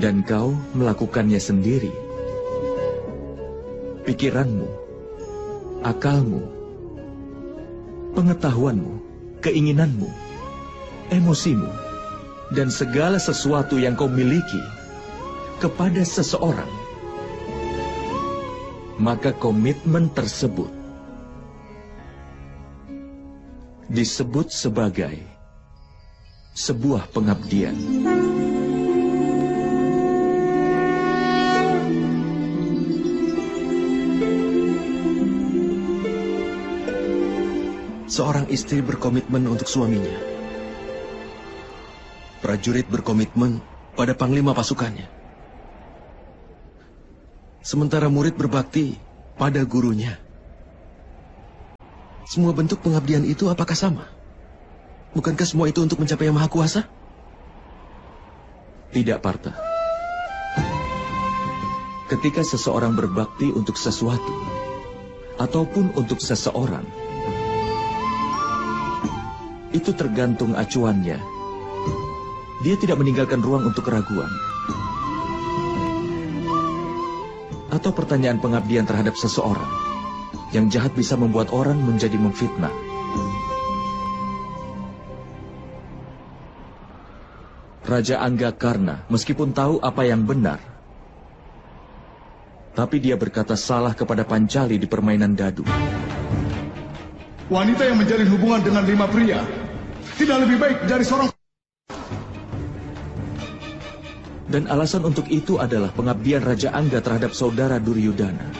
Speaker 3: dan kau melakukannya sendiri. Pikiranmu, akalmu, pengetahuanmu, keinginanmu, emosimu, dan segala sesuatu yang kau miliki kepada seseorang, maka komitmen tersebut disebut sebagai sebuah pengabdian.
Speaker 2: Seorang istri berkomitmen untuk suaminya. Prajurit berkomitmen pada panglima pasukannya. Sementara murid berbakti pada gurunya. Semua bentuk pengabdian itu apakah sama? Bukankah semua itu untuk mencapai yang maha kuasa?
Speaker 3: Tidak, Parta. Ketika seseorang berbakti untuk sesuatu, ataupun untuk seseorang, itu tergantung acuannya. Dia tidak meninggalkan ruang untuk keraguan. Atau pertanyaan pengabdian terhadap seseorang. Yang jahat bisa membuat orang menjadi memfitnah. Raja Angga Karna, meskipun tahu apa yang benar, tapi dia berkata salah kepada Pancali di permainan dadu.
Speaker 4: Wanita yang menjalin hubungan dengan lima pria tidak lebih baik dari seorang
Speaker 3: Dan alasan untuk itu adalah pengabdian Raja Angga terhadap saudara Duryudana.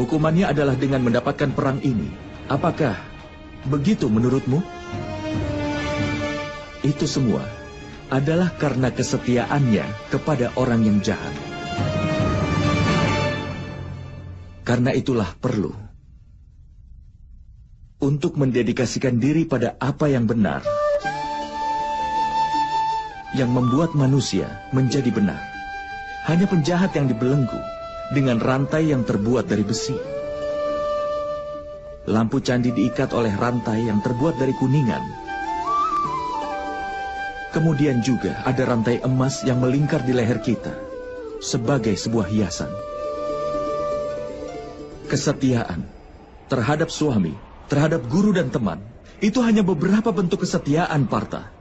Speaker 3: Hukumannya adalah dengan mendapatkan perang ini. Apakah begitu menurutmu? Itu semua adalah karena kesetiaannya kepada orang yang jahat. Karena itulah perlu untuk mendedikasikan diri pada apa yang benar, yang membuat manusia menjadi benar. Hanya penjahat yang dibelenggu dengan rantai yang terbuat dari besi. Lampu candi diikat oleh rantai yang terbuat dari kuningan. Kemudian juga ada rantai emas yang melingkar di leher kita sebagai sebuah hiasan. Kesetiaan terhadap suami terhadap guru dan teman, itu hanya beberapa bentuk kesetiaan Parta.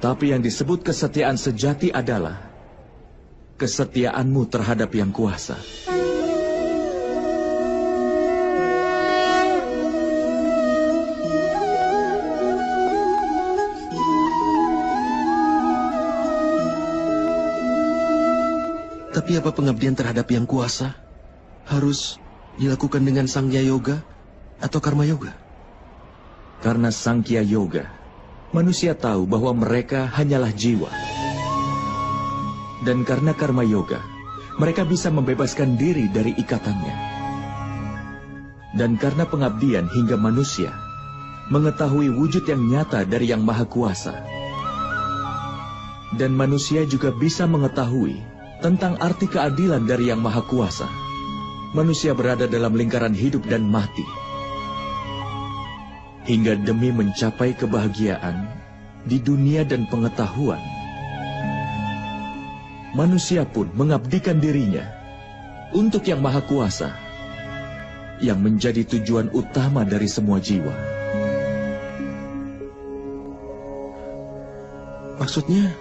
Speaker 3: Tapi yang disebut kesetiaan sejati adalah kesetiaanmu terhadap yang kuasa.
Speaker 2: Tapi apa pengabdian terhadap yang kuasa harus dilakukan dengan sang yoga atau karma yoga?
Speaker 3: Karena Sangkya Yoga, manusia tahu bahwa mereka hanyalah jiwa. Dan karena karma yoga, mereka bisa membebaskan diri dari ikatannya. Dan karena pengabdian hingga manusia mengetahui wujud yang nyata dari Yang Maha Kuasa. Dan manusia juga bisa mengetahui tentang arti keadilan dari Yang Maha Kuasa. Manusia berada dalam lingkaran hidup dan mati hingga demi mencapai kebahagiaan di dunia dan pengetahuan. Manusia pun mengabdikan dirinya untuk Yang Maha Kuasa, yang menjadi tujuan utama dari semua jiwa.
Speaker 2: Maksudnya,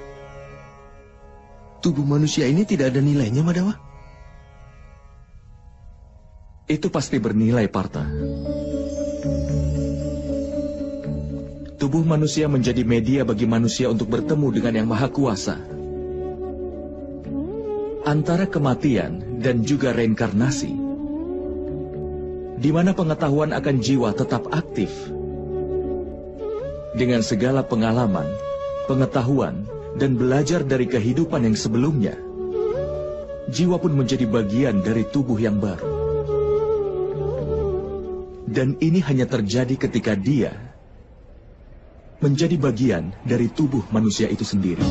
Speaker 2: tubuh manusia ini tidak ada nilainya, Madawa?
Speaker 3: Itu pasti bernilai, Parta. Tubuh manusia menjadi media bagi manusia untuk bertemu dengan Yang Maha Kuasa. Antara kematian dan juga reinkarnasi, di mana pengetahuan akan jiwa tetap aktif. Dengan segala pengalaman, pengetahuan, dan belajar dari kehidupan yang sebelumnya, jiwa pun menjadi bagian dari tubuh yang baru. Dan ini hanya terjadi ketika dia menjadi bagian dari tubuh manusia itu sendiri.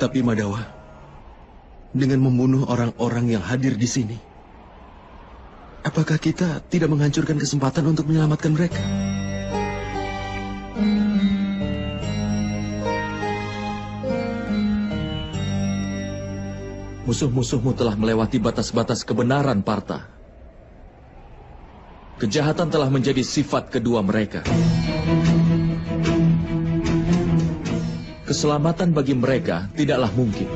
Speaker 2: Tapi Madawa, dengan membunuh orang-orang yang hadir di sini, apakah kita tidak menghancurkan kesempatan untuk menyelamatkan mereka?
Speaker 3: Musuh-musuhmu telah melewati batas-batas kebenaran, Parta. Kejahatan telah menjadi sifat kedua mereka. keselamatan bagi mereka tidaklah mungkin.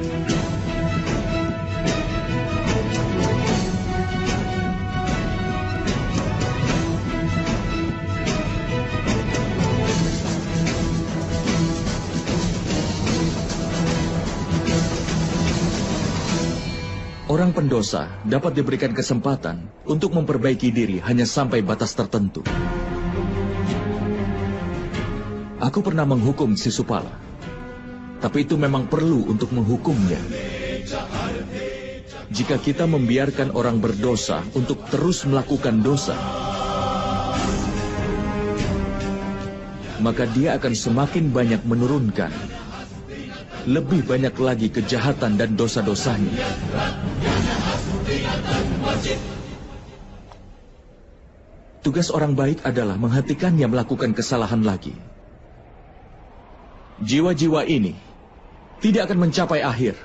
Speaker 3: Orang pendosa dapat diberikan kesempatan untuk memperbaiki diri hanya sampai batas tertentu. Aku pernah menghukum si Supala, tapi itu memang perlu untuk menghukumnya. Jika kita membiarkan orang berdosa untuk terus melakukan dosa, maka dia akan semakin banyak menurunkan lebih banyak lagi kejahatan dan dosa-dosanya. Tugas orang baik adalah menghentikannya melakukan kesalahan lagi. Jiwa-jiwa ini tidak akan mencapai akhir.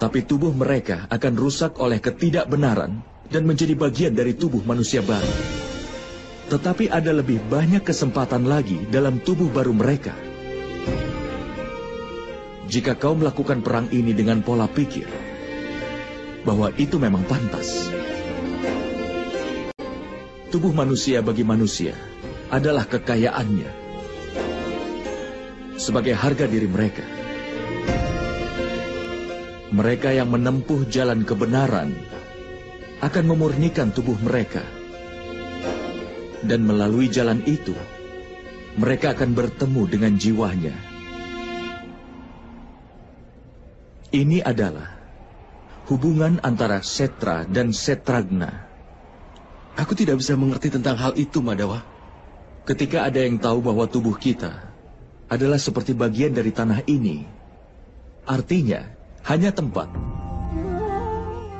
Speaker 3: Tapi tubuh mereka akan rusak oleh ketidakbenaran dan menjadi bagian dari tubuh manusia baru. Tetapi ada lebih banyak kesempatan lagi dalam tubuh baru mereka. Jika kau melakukan perang ini dengan pola pikir bahwa itu memang pantas. Tubuh manusia bagi manusia adalah kekayaannya sebagai harga diri mereka. Mereka yang menempuh jalan kebenaran akan memurnikan tubuh mereka. Dan melalui jalan itu, mereka akan bertemu dengan jiwanya. Ini adalah hubungan antara setra dan setragna.
Speaker 2: Aku tidak bisa mengerti tentang hal itu, Madawa.
Speaker 3: Ketika ada yang tahu bahwa tubuh kita adalah seperti bagian dari tanah ini, artinya hanya tempat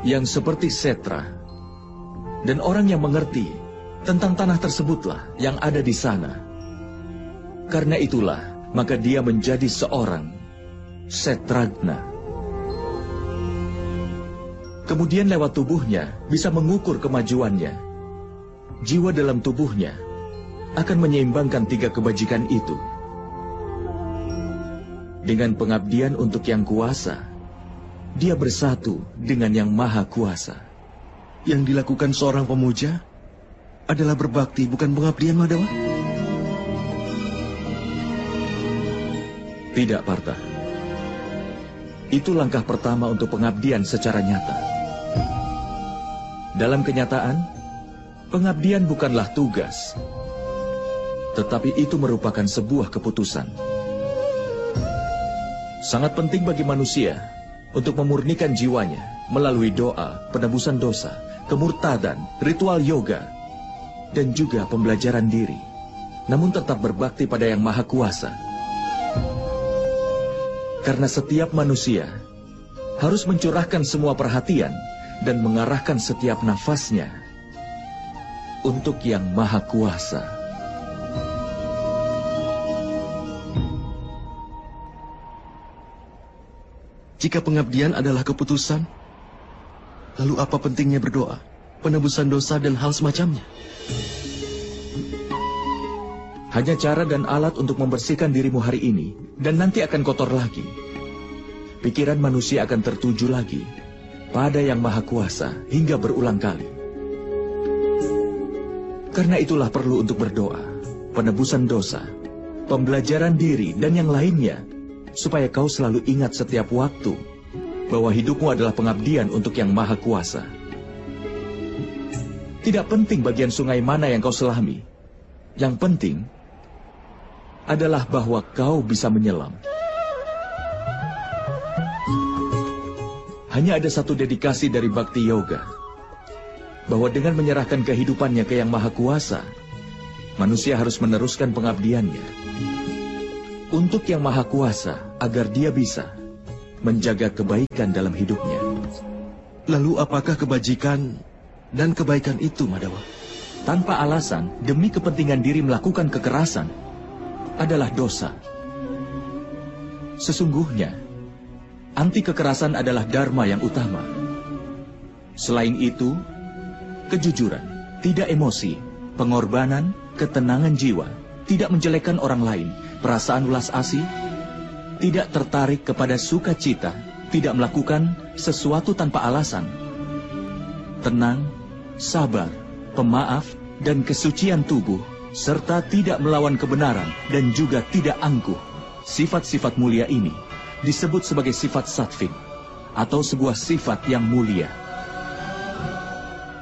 Speaker 3: yang seperti setra, dan orang yang mengerti tentang tanah tersebutlah yang ada di sana. Karena itulah, maka dia menjadi seorang setragna. Kemudian lewat tubuhnya bisa mengukur kemajuannya. Jiwa dalam tubuhnya akan menyeimbangkan tiga kebajikan itu. Dengan pengabdian untuk yang kuasa, dia bersatu dengan yang maha kuasa.
Speaker 2: Yang dilakukan seorang pemuja adalah berbakti, bukan pengabdian, Madawa?
Speaker 3: Tidak, Parta. Itu langkah pertama untuk pengabdian secara nyata. Dalam kenyataan, pengabdian bukanlah tugas, tetapi itu merupakan sebuah keputusan. Sangat penting bagi manusia untuk memurnikan jiwanya melalui doa, penebusan dosa, kemurtadan, ritual yoga, dan juga pembelajaran diri, namun tetap berbakti pada Yang Maha Kuasa. Karena setiap manusia harus mencurahkan semua perhatian dan mengarahkan setiap nafasnya untuk Yang Maha Kuasa.
Speaker 2: Jika pengabdian adalah keputusan, lalu apa pentingnya berdoa, penebusan dosa, dan hal semacamnya?
Speaker 3: Hanya cara dan alat untuk membersihkan dirimu hari ini, dan nanti akan kotor lagi. Pikiran manusia akan tertuju lagi pada Yang Maha Kuasa hingga berulang kali. Karena itulah perlu untuk berdoa, penebusan dosa, pembelajaran diri, dan yang lainnya, supaya kau selalu ingat setiap waktu bahwa hidupmu adalah pengabdian untuk Yang Maha Kuasa. Tidak penting bagian sungai mana yang kau selami. Yang penting adalah bahwa kau bisa menyelam. Hanya ada satu dedikasi dari Bakti Yoga. Bahwa dengan menyerahkan kehidupannya ke Yang Maha Kuasa, manusia harus meneruskan pengabdiannya. Untuk Yang Maha Kuasa, agar dia bisa menjaga kebaikan dalam hidupnya.
Speaker 2: Lalu apakah kebajikan dan kebaikan itu, Madawa?
Speaker 3: Tanpa alasan, demi kepentingan diri melakukan kekerasan, adalah dosa. Sesungguhnya, anti kekerasan adalah dharma yang utama. Selain itu, kejujuran, tidak emosi, pengorbanan, ketenangan jiwa, tidak menjelekkan orang lain, perasaan ulas asih, tidak tertarik kepada sukacita, tidak melakukan sesuatu tanpa alasan. Tenang, sabar, pemaaf, dan kesucian tubuh, serta tidak melawan kebenaran dan juga tidak angkuh. Sifat-sifat mulia ini disebut sebagai sifat satfin, atau sebuah sifat yang mulia.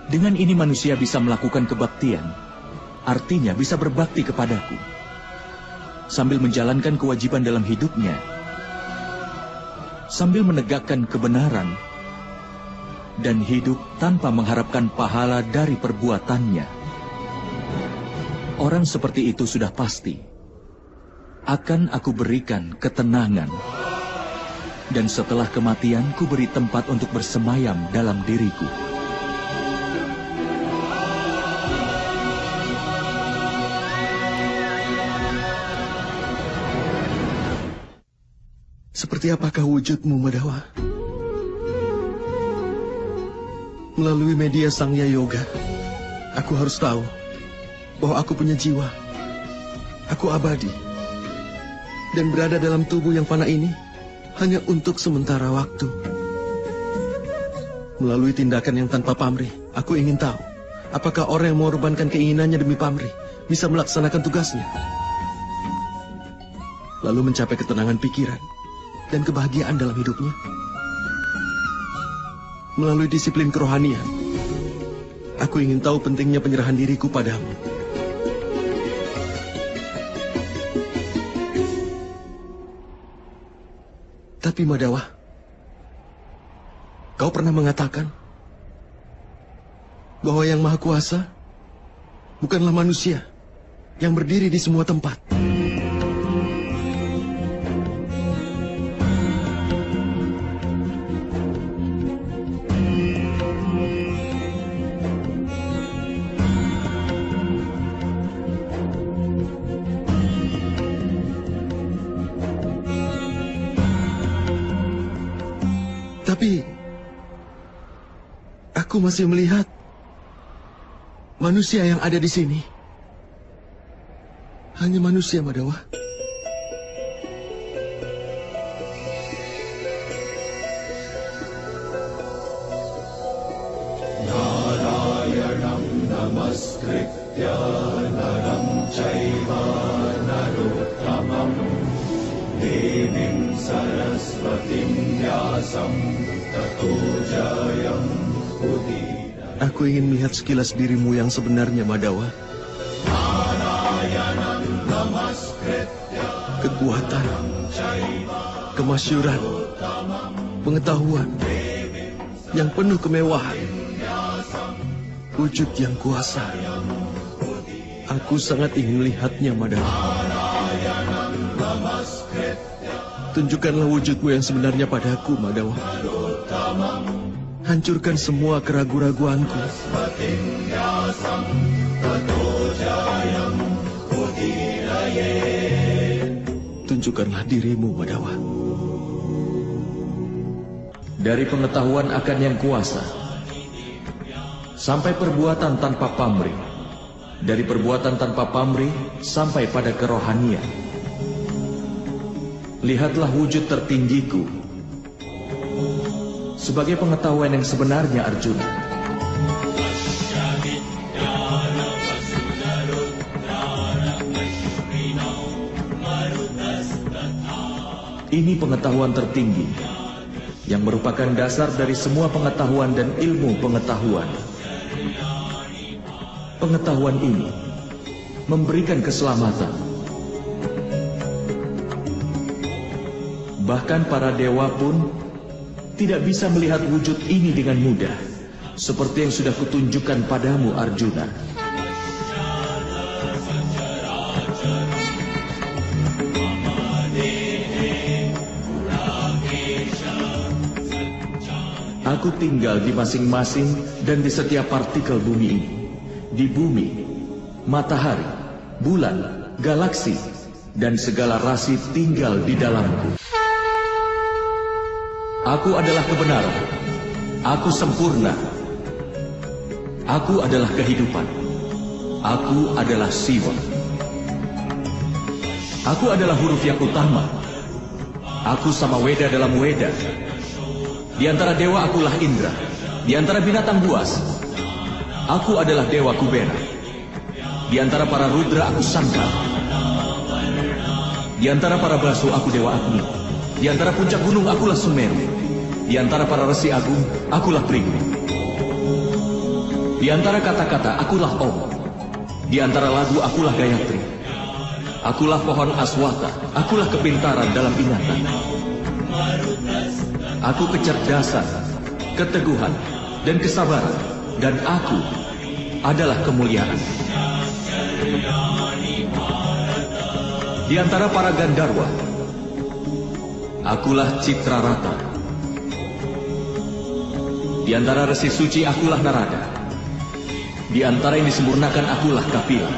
Speaker 3: Dengan ini manusia bisa melakukan kebaktian, artinya bisa berbakti kepadaku sambil menjalankan kewajiban dalam hidupnya, sambil menegakkan kebenaran, dan hidup tanpa mengharapkan pahala dari perbuatannya. Orang seperti itu sudah pasti akan aku berikan ketenangan. Dan setelah kematian, ku beri tempat untuk bersemayam dalam diriku.
Speaker 2: Seperti apakah wujudmu, Madawa? Melalui media Sangya Yoga, aku harus tahu bahwa aku punya jiwa. Aku abadi. Dan berada dalam tubuh yang fana ini hanya untuk sementara waktu. Melalui tindakan yang tanpa pamrih, aku ingin tahu apakah orang yang mengorbankan keinginannya demi pamrih bisa melaksanakan tugasnya. Lalu mencapai ketenangan pikiran dan kebahagiaan dalam hidupnya. Melalui disiplin kerohanian, aku ingin tahu pentingnya penyerahan diriku padamu. Tapi Madawa, kau pernah mengatakan bahwa yang Maha Kuasa bukanlah manusia yang berdiri di semua tempat. Aku masih melihat manusia yang ada di sini. Hanya manusia, Madawa.
Speaker 1: Narayanam namaskritya naram jayam
Speaker 2: Aku ingin melihat sekilas dirimu yang sebenarnya, Madawa. Kekuatan, kemasyuran, pengetahuan, yang penuh kemewahan, wujud yang kuasa. Aku sangat ingin melihatnya, Madawa. Tunjukkanlah wujudmu yang sebenarnya padaku, Madawa. Hancurkan semua keraguan-raguanku. Tunjukkanlah dirimu, Madawa.
Speaker 3: Dari pengetahuan akan yang kuasa, sampai perbuatan tanpa pamrih, dari perbuatan tanpa pamrih sampai pada kerohanian. Lihatlah wujud tertinggiku sebagai pengetahuan yang sebenarnya Arjuna. Ini pengetahuan tertinggi yang merupakan dasar dari semua pengetahuan dan ilmu pengetahuan. Pengetahuan ini memberikan keselamatan. Bahkan para dewa pun tidak bisa melihat wujud ini dengan mudah, seperti yang sudah kutunjukkan padamu Arjuna. Aku tinggal di masing-masing dan di setiap partikel bumi ini. Di bumi, matahari, bulan, galaksi, dan segala rasi tinggal di dalamku. Aku adalah kebenaran. Aku sempurna. Aku adalah kehidupan. Aku adalah Siwa. Aku adalah huruf yang utama. Aku sama Weda dalam Weda. Di antara dewa akulah Indra. Di antara binatang buas, aku adalah dewa Kubera. Di antara para rudra aku Sangka. Di antara para basu aku dewa Agni. Di antara puncak gunung akulah Sumeru. Di antara para resi agung akulah Pringgu. Di antara kata-kata akulah Om. Di antara lagu akulah Gayatri. Akulah pohon aswata, akulah kepintaran dalam ingatan. Aku kecerdasan, keteguhan, dan kesabaran. Dan aku adalah kemuliaan. Di antara para Gandarwa, akulah Citra Rata. Di antara resi suci akulah Narada. Di antara yang disempurnakan akulah Kapila.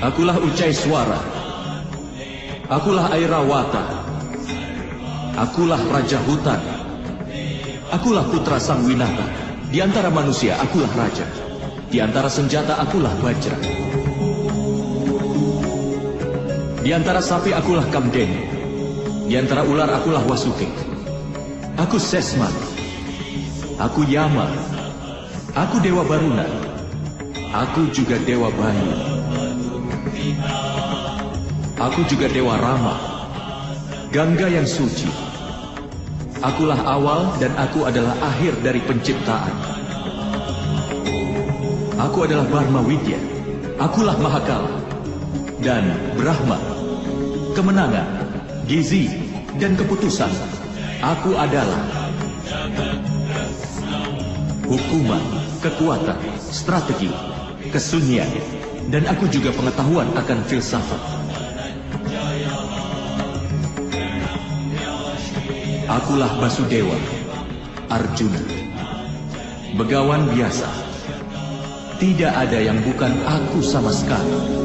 Speaker 3: Akulah Ucai Suara. Akulah Airawata. Akulah Raja Hutan. Akulah putra Sang Winata. Di antara manusia akulah raja. Di antara senjata akulah Bajra. Di antara sapi akulah Kamdeni. Di antara ular akulah Wasuke. Aku Sesman. Aku Yama. Aku Dewa Baruna. Aku juga Dewa Bayu. Aku juga Dewa Rama. Gangga yang suci. Akulah awal dan aku adalah akhir dari penciptaan. Aku adalah Barma Widya. Akulah Mahakala. Dan Brahma. Kemenangan, gizi, dan keputusan. Aku adalah hukuman, kekuatan, strategi, kesunyian, dan aku juga pengetahuan akan filsafat. Akulah Basudewa, Arjuna. Begawan biasa. Tidak ada yang bukan aku sama sekali.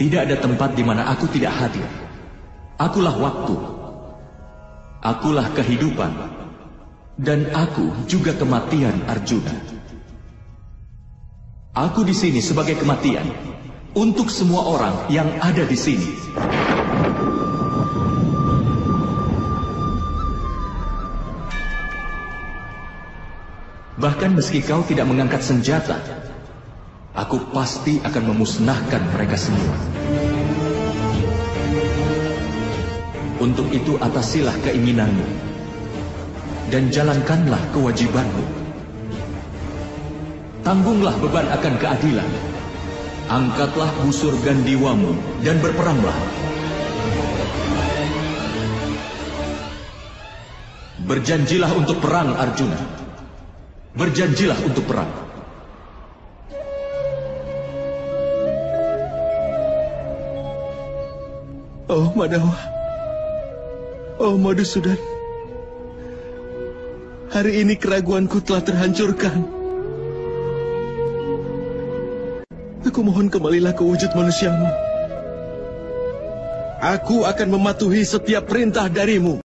Speaker 3: Tidak ada tempat di mana aku tidak hadir. Akulah waktu. Akulah kehidupan. Dan aku juga kematian Arjuna. Aku di sini sebagai kematian untuk semua orang yang ada di sini. Bahkan meski kau tidak mengangkat senjata, aku pasti akan memusnahkan mereka semua. Untuk itu atasilah keinginanmu dan jalankanlah kewajibanmu. Tanggunglah beban akan keadilan. Angkatlah busur gandiwamu dan berperanglah. Berjanjilah untuk perang Arjuna. Berjanjilah untuk perang.
Speaker 2: Oh, Madawa. Oh, Madhusudan. Hari ini keraguanku telah terhancurkan. Aku mohon kembalilah ke wujud manusiamu. Aku akan mematuhi setiap perintah darimu.